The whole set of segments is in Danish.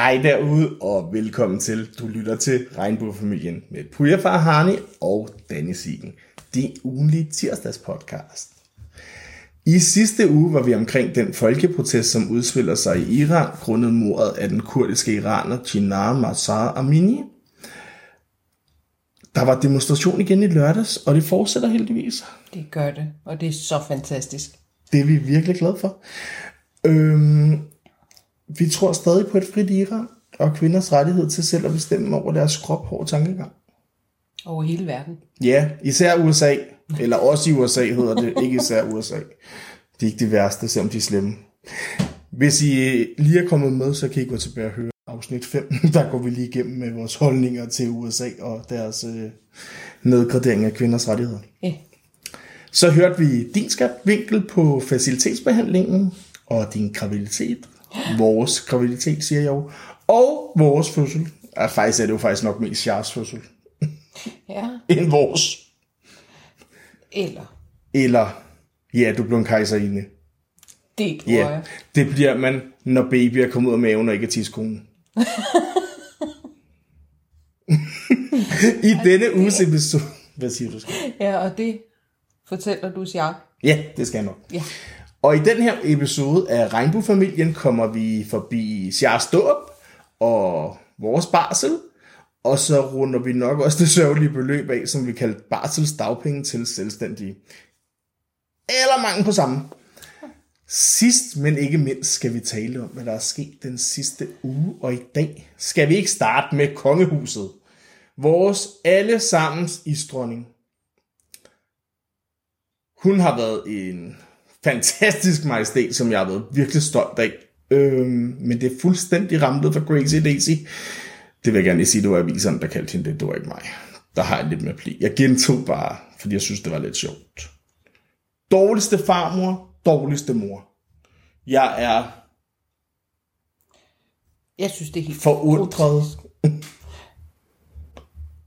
Hej derude, og velkommen til. Du lytter til Regnbuefamilien med Puja Farhani og Danny Siegen. Det ugenlige tirsdagspodcast. I sidste uge var vi omkring den folkeprotest, som udspiller sig i Iran, grundet mordet af den kurdiske iraner Jinnah Mazar Amini. Der var demonstration igen i lørdags, og det fortsætter heldigvis. Det gør det, og det er så fantastisk. Det er vi virkelig glade for. Øhm, vi tror stadig på et frit Iran og kvinders rettighed til selv at bestemme over deres krop, hår og tankegang. Over hele verden. Ja, især USA. Eller også i USA hedder det, ikke især USA. Det er ikke det værste, selvom de er slemme. Hvis I lige er kommet med, så kan I gå tilbage og høre afsnit 5. Der går vi lige igennem med vores holdninger til USA og deres øh, nedgradering af kvinders rettigheder. Ja. Så hørte vi din vinkel på facilitetsbehandlingen og din graviditet. Vores graviditet, siger jeg jo. Og vores fødsel. Ja, faktisk er det jo faktisk nok mest Charles fødsel ja. end vores. Eller, Eller, ja, du blev en kejserinde. det tror Ja, jeg. det bliver man, når baby er kommet ud af maven og ikke er tidskonen. I denne uges episode... Hvad siger du? Skal? Ja, og det fortæller du, Jacques. Ja, det skal jeg nok. Ja. Og i den her episode af Regnbuefamilien kommer vi forbi Sjærs dåb og vores barsel, og så runder vi nok også det sørgelige beløb af, som vi kalder barsels dagpenge til selvstændige. Eller mange på samme. Sidst, men ikke mindst, skal vi tale om, hvad der er sket den sidste uge, og i dag skal vi ikke starte med kongehuset. Vores allesammens isdronning. Hun har været en fantastisk majestæt, som jeg har været virkelig stolt af. Øhm, men det er fuldstændig ramlet for Crazy Daisy. Det vil jeg gerne lige sige, det var aviserne, der kaldte hende det. Det var ikke mig. Der har jeg lidt med pli. Jeg gentog bare, fordi jeg synes, det var lidt sjovt. Dårligste farmor, dårligste mor. Jeg er Jeg synes, det er helt forundret.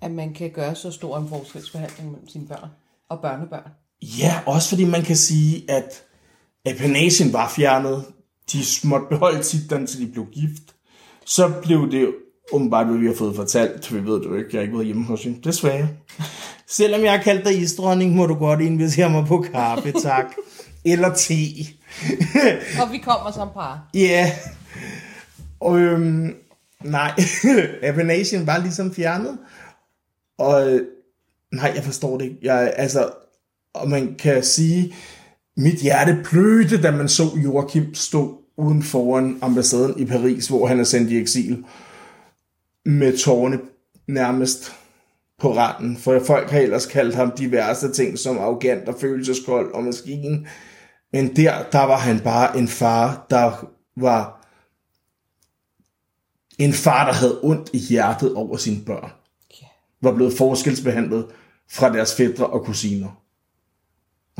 at man kan gøre så stor en forskelsbehandling mellem sine børn og børnebørn. Ja, også fordi man kan sige, at apanagien var fjernet. De måtte beholde titlen, til de blev gift. Så blev det åbenbart, hvad vi har fået fortalt. Vi ved det jo ikke, jeg har ikke været hjemme hos hende. Desværre. Selvom jeg har kaldt dig isdronning, må du godt invitere mig på kaffe, tak. Eller te. Og vi kommer som par. Ja. Og øhm, nej, apanagien var ligesom fjernet. Og øh, nej, jeg forstår det ikke. Jeg, altså, og man kan sige, mit hjerte plødte, da man så Joachim stå uden foran ambassaden i Paris, hvor han er sendt i eksil, med tårne nærmest på randen. For folk har ellers kaldt ham diverse ting som arrogant og følelseskold og maskinen. Men der, der var han bare en far, der var en far, der havde ondt i hjertet over sine børn. Var blevet forskelsbehandlet fra deres fædre og kusiner.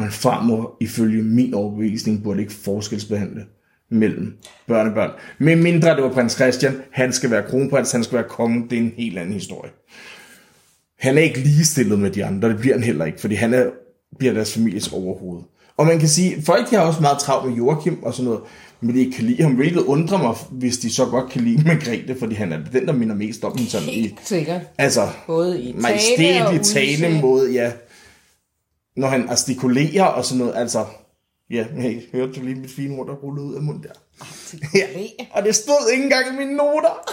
Og en farmor, ifølge min overbevisning, burde ikke forskelsbehandle mellem børnebørn. Men mindre det var prins Christian, han skal være kronprins, han skal være konge, det er en helt anden historie. Han er ikke ligestillet med de andre, det bliver han heller ikke, fordi han er, bliver deres families overhoved. Og man kan sige, folk har også meget travlt med Joachim og sådan noget, men de ikke kan lide ham, hvilket undrer mig, hvis de så godt kan lide Margrethe, fordi han er den, der minder mest om hende sådan i, Helt sikkert. altså, Både i tale og udseende. talemåde, ja. Når han artikulerer og sådan noget, altså, ja, hey, hørte du lige mit fine ord, der rullede ud af munden der? Ja, og det stod ikke engang i mine noter.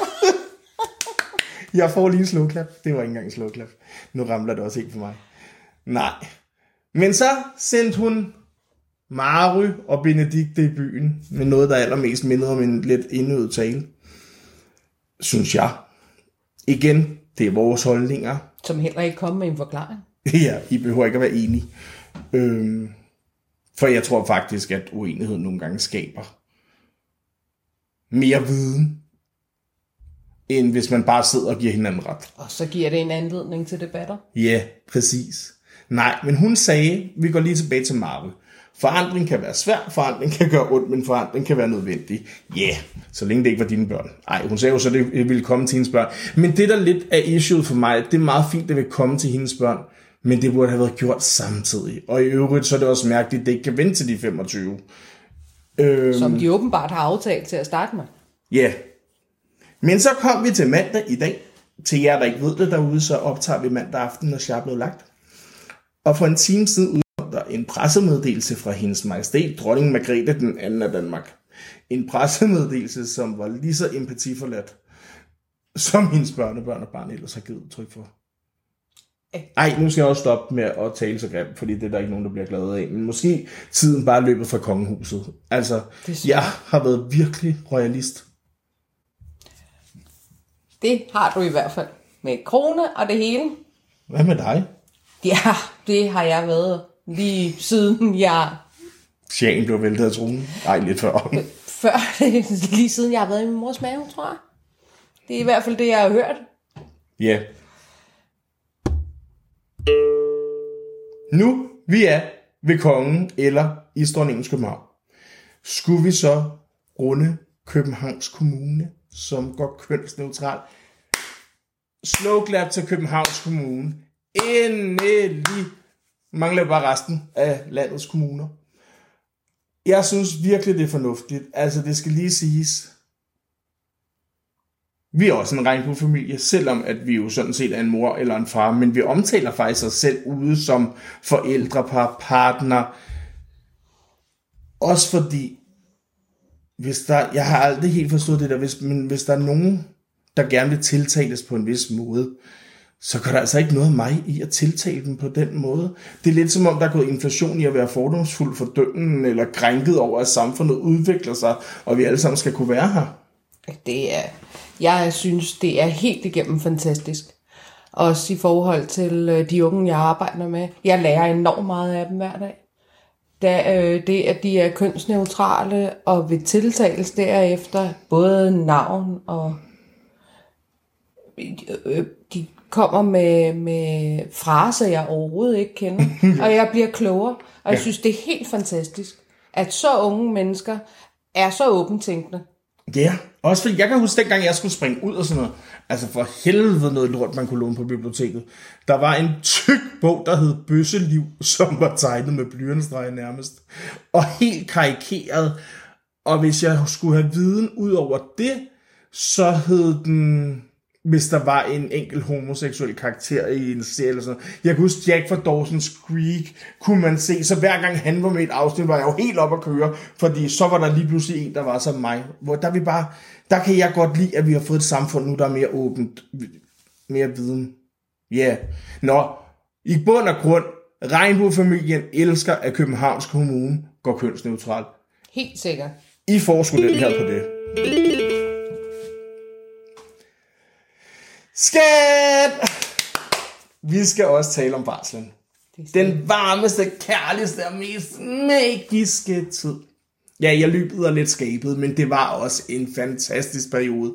jeg får lige en slåklap. Det var ikke engang en slåklap. Nu ramler det også helt for mig. Nej. Men så sendte hun Mary og Benedikte i byen med noget, der allermest mindede om en lidt indøvet tale. Synes jeg. Igen, det er vores holdninger. Som heller ikke kom med en forklaring. Ja, I behøver ikke at være enige. Øhm, for jeg tror faktisk, at uenighed nogle gange skaber mere viden, end hvis man bare sidder og giver hinanden ret. Og så giver det en anledning til debatter. Ja, præcis. Nej, men hun sagde, vi går lige tilbage til Marvel. Forandring kan være svær, forandring kan gøre ondt, men forandring kan være nødvendig. Ja, yeah, så længe det ikke var dine børn. Nej, hun sagde jo så, at det ville komme til hendes børn. Men det, der lidt er issue for mig, det er meget fint, at det vil komme til hendes børn, men det burde have været gjort samtidig. Og i øvrigt, så er det også mærkeligt, at det ikke kan vente til de 25. Øhm, Som de åbenbart har aftalt til at starte med. Ja. Men så kom vi til mandag i dag. Til jer, der ikke ved det derude, så optager vi mandag aften, når er blevet lagt. Og for en time siden udkom der en pressemeddelelse fra hendes majestæt, dronning Margrethe den anden af Danmark. En pressemeddelelse, som var lige så empatiforladt, som hendes børnebørn og barn ellers har givet udtryk for. Ej, nu skal jeg også stoppe med at tale så grimt, fordi det er der ikke nogen, der bliver glad af. Men måske tiden bare løbet fra kongehuset. Altså, jeg har været virkelig royalist. Det har du i hvert fald. Med krone og det hele. Hvad med dig? Ja, det har jeg været lige siden jeg... Sjælen blev væltet af tronen. Ej, lidt før. Før, lige siden jeg har været i min mors mave, tror jeg. Det er i hvert fald det, jeg har hørt. Ja. Nu vi er ved kongen eller i dronningens København. Skulle vi så runde Københavns Kommune, som går kønsneutral. Slow clap til Københavns Kommune. Endelig mangler bare resten af landets kommuner. Jeg synes virkelig, det er fornuftigt. Altså, det skal lige siges. Vi er også en regnbuefamilie, selvom at vi jo sådan set er en mor eller en far, men vi omtaler faktisk os selv ude som forældrepar, partner. Også fordi, hvis der, jeg har aldrig helt forstået det der, hvis, men hvis der er nogen, der gerne vil tiltales på en vis måde, så går der altså ikke noget af mig i at tiltale dem på den måde. Det er lidt som om, der er gået inflation i at være fordomsfuld for døgnen, eller krænket over, at samfundet udvikler sig, og vi alle sammen skal kunne være her. Det er, jeg synes, det er helt igennem fantastisk. Også i forhold til øh, de unge, jeg arbejder med. Jeg lærer enormt meget af dem hver dag. Da, øh, det, at de er kønsneutrale og vil tiltales derefter, både navn og øh, de kommer med, med fraser, jeg overhovedet ikke kender, og jeg bliver klogere. Og jeg Ja. synes, det er helt fantastisk, at så unge mennesker er så åbentænkende. Ja, også fordi jeg kan huske dengang, jeg skulle springe ud og sådan noget. Altså for helvede noget lort, man kunne låne på biblioteket. Der var en tyk bog, der hed Bøsseliv, som var tegnet med blyantstreger nærmest. Og helt karikeret. Og hvis jeg skulle have viden ud over det, så hed den hvis der var en enkelt homoseksuel karakter i en serie eller sådan noget. Jeg kan huske Jack fra Dawson's Creek, kunne man se, så hver gang han var med i et afsnit, var jeg jo helt op at køre, fordi så var der lige pludselig en, der var som mig. Hvor der, er vi bare, der kan jeg godt lide, at vi har fået et samfund nu, der er mere åbent, mere viden. Ja. Yeah. Nå, i bund og grund, regnbuefamilien elsker, at Københavns Kommune går kønsneutralt. Helt sikkert. I får sgu den her på det. Skat! Vi skal også tale om barslen. Den varmeste, kærligste og mest magiske tid. Ja, jeg løbede lidt skabet, men det var også en fantastisk periode.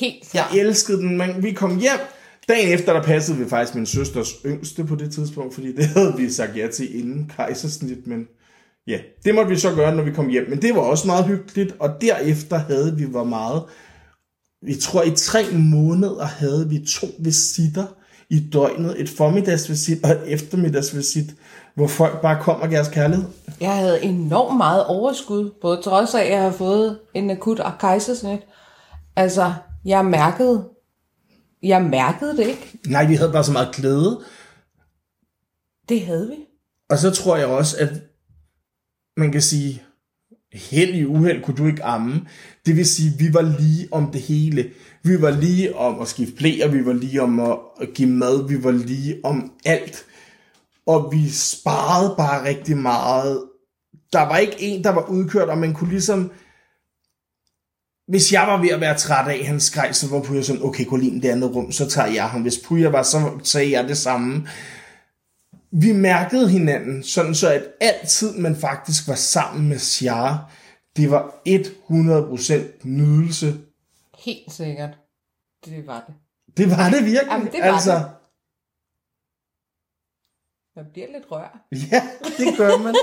Helt Jeg klart. elskede den, men vi kom hjem. Dagen efter, der passede vi faktisk min søsters yngste på det tidspunkt, fordi det havde vi sagt ja til inden kejsersnit, men ja, det måtte vi så gøre, når vi kom hjem. Men det var også meget hyggeligt, og derefter havde vi hvor meget, vi tror i tre måneder havde vi to visitter i døgnet, et formiddagsvisit og et eftermiddagsvisit, hvor folk bare kom og gav os kærlighed. Jeg havde enormt meget overskud, både trods af, at jeg har fået en akut kejsersnit. Altså, jeg mærkede, jeg mærkede det ikke. Nej, vi havde bare så meget glæde, Det havde vi. Og så tror jeg også, at man kan sige, held i uheld kunne du ikke amme. Det vil sige, vi var lige om det hele. Vi var lige om at skifte blæer, vi var lige om at give mad, vi var lige om alt. Og vi sparede bare rigtig meget. Der var ikke en, der var udkørt, og man kunne ligesom... Hvis jeg var ved at være træt af, han skreg, så var Puja sådan, okay, gå lige i det andet rum, så tager jeg ham. Hvis Puja var, så sagde jeg det samme vi mærkede hinanden, sådan så at altid man faktisk var sammen med Shar, det var 100% nydelse. Helt sikkert. Det var det. Det var det virkelig. Jamen, det var altså, det. Man bliver lidt rør. Ja, det gør man.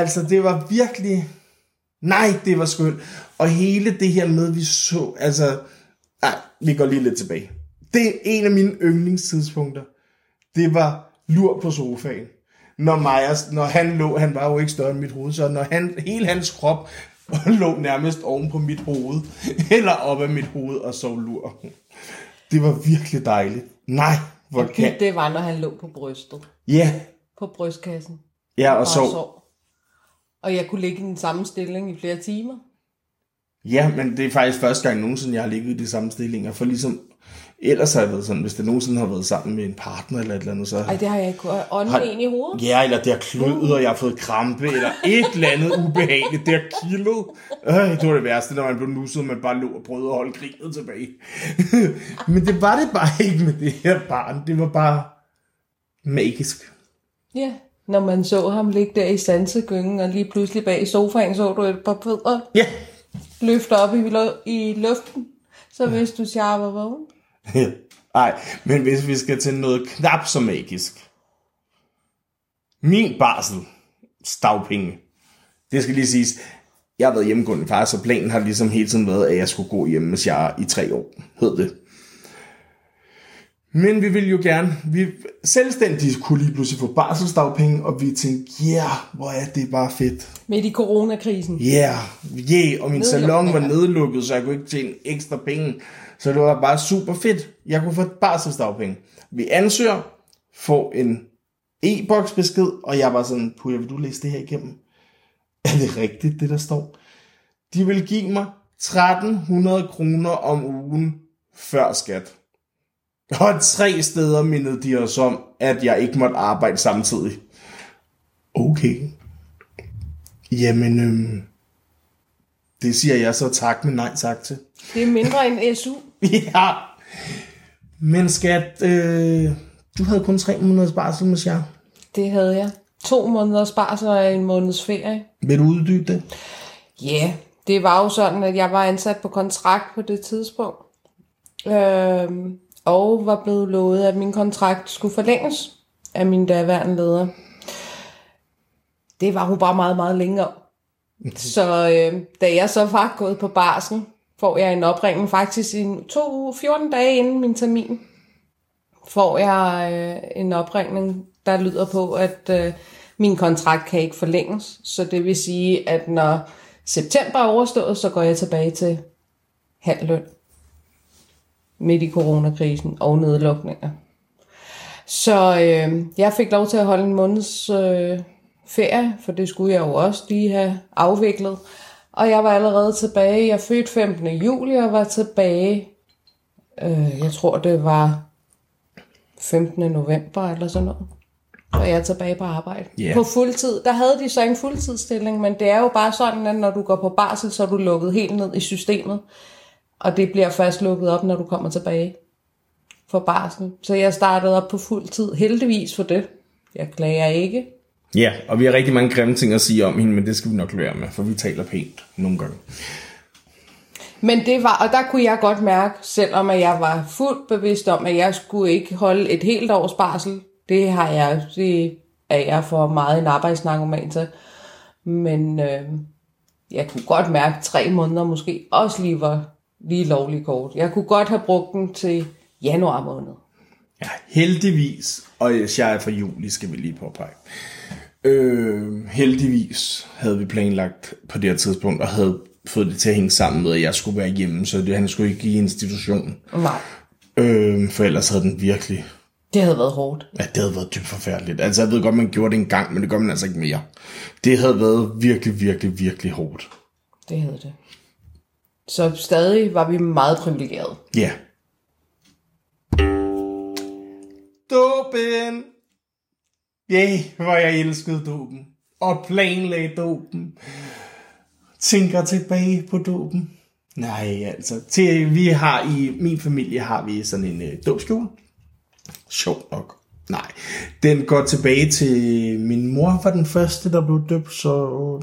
altså, det var virkelig... Nej, det var skønt. Og hele det her med, vi så... Altså, nej, vi går lige lidt tilbage. Det er en af mine yndlingstidspunkter. Det var lur på sofaen. Når Majas, når han lå, han var jo ikke større end mit hoved, så når han, hele hans krop og lå nærmest oven på mit hoved, eller op af mit hoved og sov lur. Det var virkelig dejligt. Nej, hvor kan... Det var, når han lå på brystet. Ja, På brystkassen. ja og Og sov. sov. Og jeg kunne ligge i den samme stilling i flere timer. Ja, men det er faktisk første gang nogensinde, jeg har ligget i de samme stillinger, for ligesom, ellers har jeg været sådan, hvis det nogensinde har været sammen med en partner eller et eller andet, så... Ej, det har jeg ikke kunnet ånde Har- ind i hovedet. Ja, eller det har kløet, og jeg har fået krampe, eller et eller andet ubehageligt, det har kildet. Øh, det var det værste, når man blev nusset, og man bare lå og prøvede at holde grinet tilbage. Men det var det bare ikke med det her barn. Det var bare magisk. Ja, når man så ham ligge der i sansegyngen, og lige pludselig bag sofaen så du et par fødder Ja. løfte op i, i luften. Så vidste du, at jeg var vågen. Nej, men hvis vi skal til noget knap så magisk. Min barsel, stavpenge. Det skal lige siges, jeg har været hjemmegående far, så planen har ligesom hele tiden været, at jeg skulle gå hjemme hvis jeg i tre år, hed det. Men vi vil jo gerne, vi selvstændigt kunne lige pludselig få barselsdagpenge, og vi tænkte, ja, yeah, hvor er det bare fedt. Midt i coronakrisen. Ja, yeah, yeah, og min salon var nedlukket, så jeg kunne ikke tjene ekstra penge. Så det var bare super fedt. Jeg kunne få barselsdagpenge. Vi ansøger, får en e-boks besked, og jeg var sådan, Puja, vil du læse det her igennem? Er det rigtigt, det der står? De vil give mig 1300 kroner om ugen før skat. Og tre steder mindede de os om, at jeg ikke måtte arbejde samtidig. Okay. Jamen, øhm, det siger jeg så tak, men nej tak til. Det er mindre end SU. ja. Men skat, øh, du havde kun tre måneders barsel med jer. Det havde jeg. To måneders barsel og en måneds ferie. Vil du uddybe det? Ja, det var jo sådan, at jeg var ansat på kontrakt på det tidspunkt. Øhm, og var blevet lovet, at min kontrakt skulle forlænges af min daværende leder. Det var hun bare meget, meget længere. Så øh, da jeg så var gået på barsen, får jeg en opringning faktisk i to, 14 dage inden min termin. Får jeg øh, en opringning, der lyder på, at øh, min kontrakt kan ikke forlænges. Så det vil sige, at når september er overstået, så går jeg tilbage til halv løn. Midt i coronakrisen og nedlukninger. Så øh, jeg fik lov til at holde en måneds øh, ferie, for det skulle jeg jo også lige have afviklet. Og jeg var allerede tilbage. Jeg fødte 15. juli og var tilbage, øh, jeg tror det var 15. november eller sådan noget. Og jeg er tilbage på arbejde. Ja. På fuldtid. Der havde de så en fuldtidsstilling, men det er jo bare sådan, at når du går på barsel, så er du lukket helt ned i systemet. Og det bliver først lukket op, når du kommer tilbage for barsel. Så jeg startede op på fuld tid. Heldigvis for det. Jeg klager ikke. Ja, og vi har rigtig mange grimme ting at sige om hende, men det skal vi nok lade være med, for vi taler pænt nogle gange. Men det var, og der kunne jeg godt mærke, selvom at jeg var fuldt bevidst om, at jeg skulle ikke holde et helt års barsel. Det har jeg, det er jeg for meget en arbejdsnarkoman til. Men øh, jeg kunne godt mærke, at tre måneder måske også lige var lige lovlig kort. Jeg kunne godt have brugt den til januar måned. Ja, heldigvis, og jeg er fra juli, skal vi lige påpege. Øh, heldigvis havde vi planlagt på det her tidspunkt, og havde fået det til at hænge sammen med, at jeg skulle være hjemme, så det, han skulle ikke i institution. Nej, Øh, for ellers havde den virkelig... det havde været hårdt. Ja, det havde været dybt forfærdeligt. Altså, jeg ved godt, man gjorde det en gang, men det gør man altså ikke mere. Det havde været virkelig, virkelig, virkelig hårdt. Det havde det. Så stadig var vi meget privilegerede. Ja. Dopen! Ja, hvor jeg elskede dopen. Og planlagde dopen. Tænker tilbage på dopen. Nej, altså. Til, vi har i min familie har vi sådan en øh, dåbskjole. Sjovt nok. Nej, den går tilbage til min mor var den første, der blev døbt, så...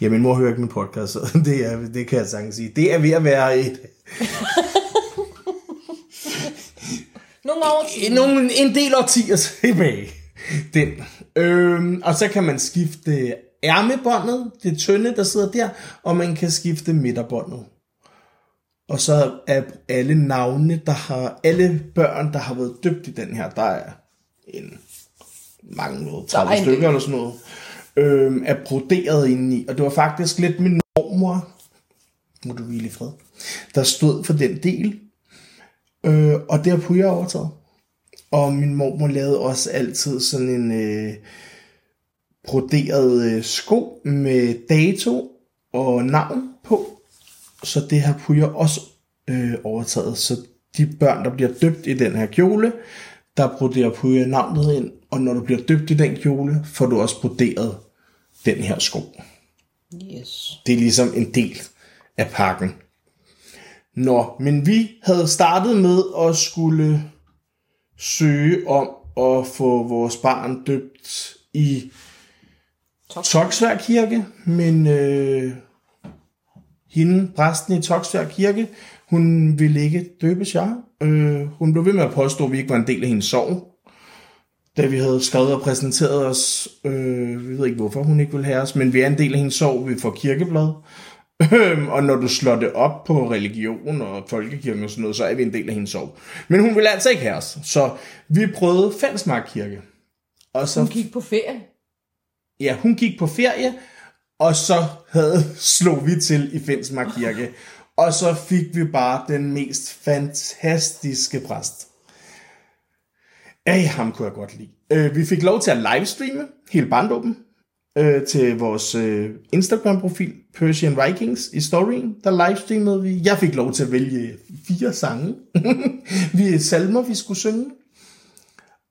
Ja, min mor hører ikke min podcast, så det, er, det kan jeg sagtens sige. Det er ved at være et, Nogle år en, nogle, en del årtier tilbage. Den. Øhm, og så kan man skifte ærmebåndet, det tynde, der sidder der, og man kan skifte midterbåndet. Og så er alle navne, der har, alle børn, der har været døbt i den her, der er en mange noget, Der er 30 en stykker eller sådan noget, øh, er broderet indeni. Og det var faktisk lidt min mormor, må du hvile i fred, der stod for den del. Øh, og det har Puja overtaget. Og min mormor lavede også altid sådan en øh, broderet øh, sko med dato og navn på. Så det har Puja også øh, overtaget. Så de børn, der bliver døbt i den her kjole, der broderer Puja navnet ind. Og når du bliver døbt i den kjole, får du også broderet den her sko. Yes. Det er ligesom en del af pakken. Nå, men vi havde startet med at skulle søge om at få vores barn døbt i Toksvær Kirke, men øh, hende, præsten i Toksvær Kirke, hun ville ikke døbes jeg. Øh, hun blev ved med at påstå, at vi ikke var en del af hendes sorg. Da vi havde skrevet og præsenteret os, øh, vi ved ikke hvorfor hun ikke ville have os, men vi er en del af hendes sorg, vi får kirkeblad. Øhm, og når du slår det op på religion og folkekirken og sådan noget, så er vi en del af hendes sorg. Men hun ville altså ikke have os. Så vi prøvede Fællesmark Kirke. Og så Hun gik på ferie. ja, hun gik på ferie, og så havde, slog vi til i Fensmark Kirke. Og så fik vi bare den mest fantastiske præst. Ej, ham kunne jeg godt lide. Øh, vi fik lov til at livestreame hele barndommen øh, til vores øh, Instagram-profil, Persian Vikings, i storyen, der livestreamede vi. Jeg fik lov til at vælge fire sange. vi salmer, vi skulle synge.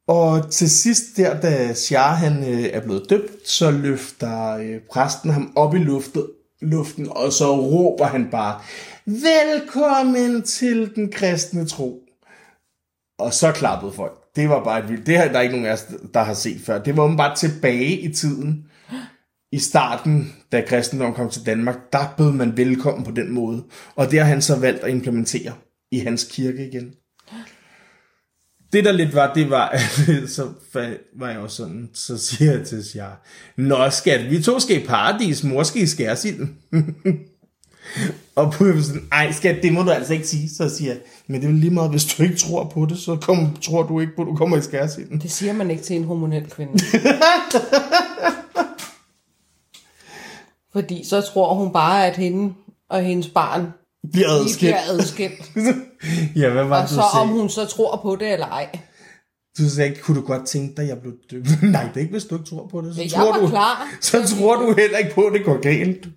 Og til sidst der, da Shah han øh, er blevet døbt, så løfter øh, præsten ham op i luften, luften, og så råber han bare, velkommen til den kristne tro. Og så klappede folk. Det var bare et vildt. Det her, der er ikke nogen af os, der har set før. Det var bare tilbage i tiden. I starten, da kristendommen kom til Danmark, der bød man velkommen på den måde. Og det har han så valgt at implementere i hans kirke igen. Det der lidt var, det var, at så var jeg også sådan, så siger jeg til Sjar, Nå skat, vi to skal i paradis, mor skal i skærsilden. og Puja var sådan, ej skat, det må du altså ikke sige. Så siger jeg, men det er lige meget, hvis du ikke tror på det, så kom, tror du ikke på, at du kommer i skærsilden. Det siger man ikke til en hormonel kvinde. Fordi så tror hun bare, at hende og hendes barn Bliver adskilt. bliver adskilt. Ja, hvad var Og det, så om sagde? hun så tror på det eller ej. Du sagde ikke, kunne du godt tænke dig, at jeg blev døbt? Nej, det er ikke, hvis du ikke tror på det. Så, Jeg tror, var du, klar. så tror du heller ikke på, at det går galt.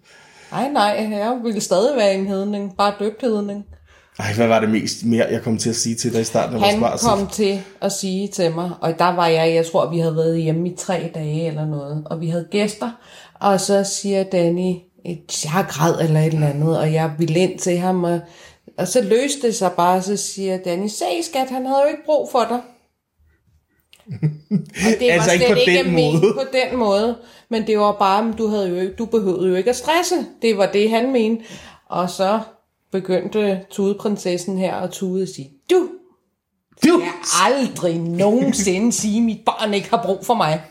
Nej, nej, jeg ville stadig være en hedning. Bare døbt hedning. Ej, hvad var det mest mere, jeg kom til at sige til dig i starten Han barsel? kom til at sige til mig, og der var jeg, jeg tror, vi havde været hjemme i tre dage eller noget, og vi havde gæster, og så siger Danny, jeg græd eller et eller andet, og jeg ville ind til ham, og, og så løste det sig bare, så siger Danny, se skat, han havde jo ikke brug for dig. Og det Altså var ikke slet på ikke den måde. på den måde, men det var bare, du, havde jo, ikke- du behøvede jo ikke at stresse. Det var det, han mente. Og så begyndte tudeprinsessen her at tude og sige, du, Du! jeg aldrig nogensinde sige, at mit barn ikke har brug for mig.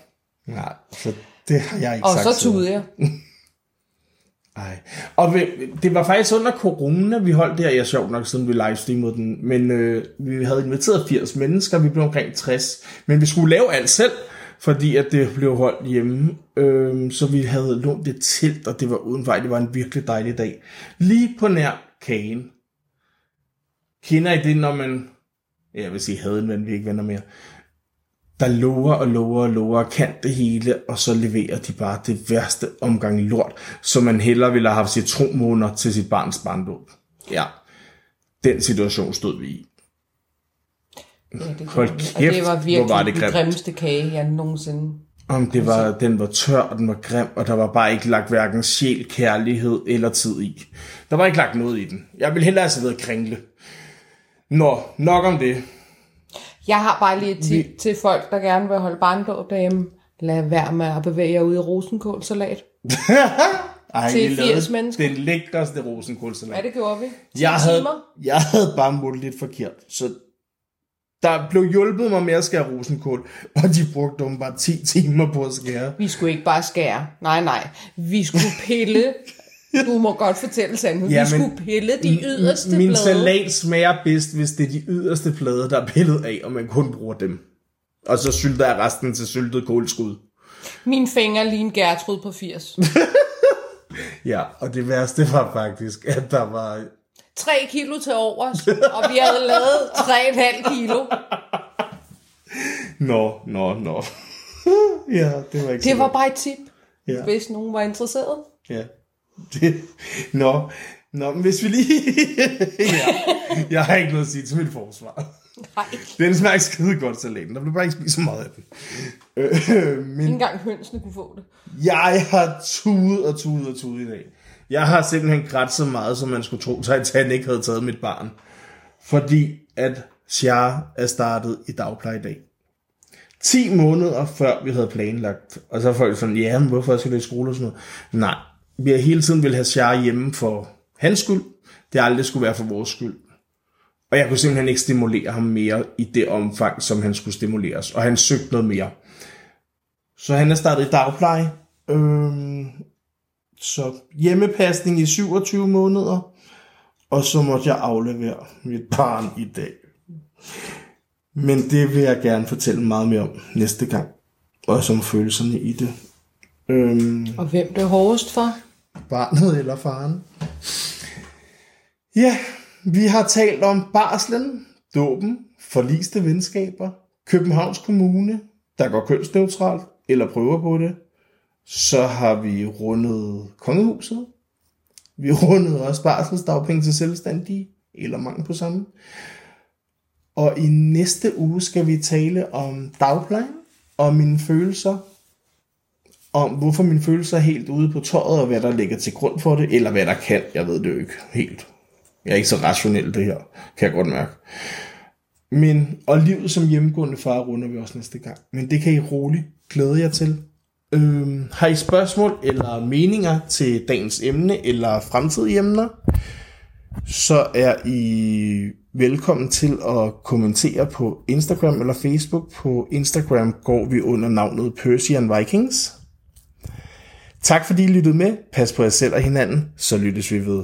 Nej, så det har jeg ikke Og sagt. så til dig. tudede jeg. Ej. Og vi- det var faktisk under corona, vi holdt det her. Ja, sjovt nok, siden vi livestreamede den. Men øh, vi havde inviteret 80 mennesker, vi blev omkring 60. Men vi skulle lave alt selv, fordi at det blev holdt hjemme. Øh, så vi havde lånt det telt, og det var udenfor. Det var en virkelig dejlig dag. Lige på nær kagen. Kender I det, når man... Jeg vil sige havde en ven, vi ikke venner mere der lover og lover og lover kan det hele, og så leverer de bare det værste omgang lort, som man hellere ville have haft citronmåner til sit barns barndåb. Ja, den situation stod vi i. Ja, det Hold kæft, og det var virkelig var det den grimt. grimmeste kage, jeg nogensinde... Om det var, den var tør, og den var grim, og der var bare ikke lagt hverken sjæl, kærlighed eller tid i. Der var ikke lagt noget i den. Jeg vil hellere have serveret kringle. Nå, nok om det. Jeg har bare lige et tip til folk, der gerne vil holde barndåb derhjemme. Lad være med at bevæge jer ud i rosenkålsalat. Ej, Til vi 80 lavede mennesker. Den lækreste rosenkålsalat. Ja, det gjorde vi. 10 jeg havde, timer. jeg havde bare målt lidt forkert. Så der blev hjulpet mig med at skære rosenkål, og de brugte dem bare 10 timer på at skære. Vi skulle ikke bare skære. Nej, nej. Vi skulle pille. Du må godt fortælle sandheden. Ja, vi men- skulle pille de yderste Min blade. salat smager bedst, hvis det er de yderste plader, der er pillet af, og man kun bruger dem. Og så sylter jeg resten til syltet kålskud. Min finger lige en Gertrud på 80. Ja, og det værste var faktisk, at der var... 3 kilo til overs, og vi havde lavet 3,5 kilo. Nå, nå, nå. ja, det var ikke Det var bare et tip, Ja. hvis nogen var interesseret. Ja. Det, nå, nå, men hvis vi lige... ja, jeg har ikke noget at sige til mit forsvar. Nej, Den smager skide godt, salaten. Der blev bare ikke spist så meget af den. Øh, men ikke engang hønsene kunne få det. jeg har tudet og tudet og tudet i dag. Jeg har simpelthen grædt så meget, som man skulle tro, Titanic ikke havde taget mit barn. Fordi at Shar er startet i dagpleje i dag. 10 måneder før vi havde planlagt. Og så er folk sådan, ja, men hvorfor skal det i skole og sådan noget? Nej, vi har hele tiden vil have Shar hjemme for hans skyld. Det aldrig skulle være for vores skyld. Og jeg kunne simpelthen ikke stimulere ham mere i det omfang, som han skulle stimuleres. Og han søgte noget mere. Så han er startet i dagpleje. Øhm, så hjemmepasning i 27 måneder. Og så måtte jeg aflevere mit barn i dag. Men det vil jeg gerne fortælle meget mere om næste gang. Og som følelserne i det. Øhm, Og hvem det er hårdest for? Barnet eller faren. Ja, vi har talt om barslen, dåben, forliste venskaber, Københavns Kommune, der går kønsneutralt, eller prøver på det. Så har vi rundet kongehuset. Vi rundede også barselsdagpenge til selvstændige, eller mangel på samme. Og i næste uge skal vi tale om dagplejen, og mine følelser, om hvorfor mine følelser er helt ude på tøjet, og hvad der ligger til grund for det, eller hvad der kan. Jeg ved det jo ikke helt. Jeg er ikke så rationel det her, kan jeg godt mærke. Men, og livet som hjemmegående far runder vi også næste gang. Men det kan I roligt glæde jer til. Øhm, har I spørgsmål eller meninger til dagens emne eller fremtidige emner, så er I velkommen til at kommentere på Instagram eller Facebook. På Instagram går vi under navnet Persian Vikings. Tak fordi I lyttede med. Pas på jer selv og hinanden, så lyttes vi ved.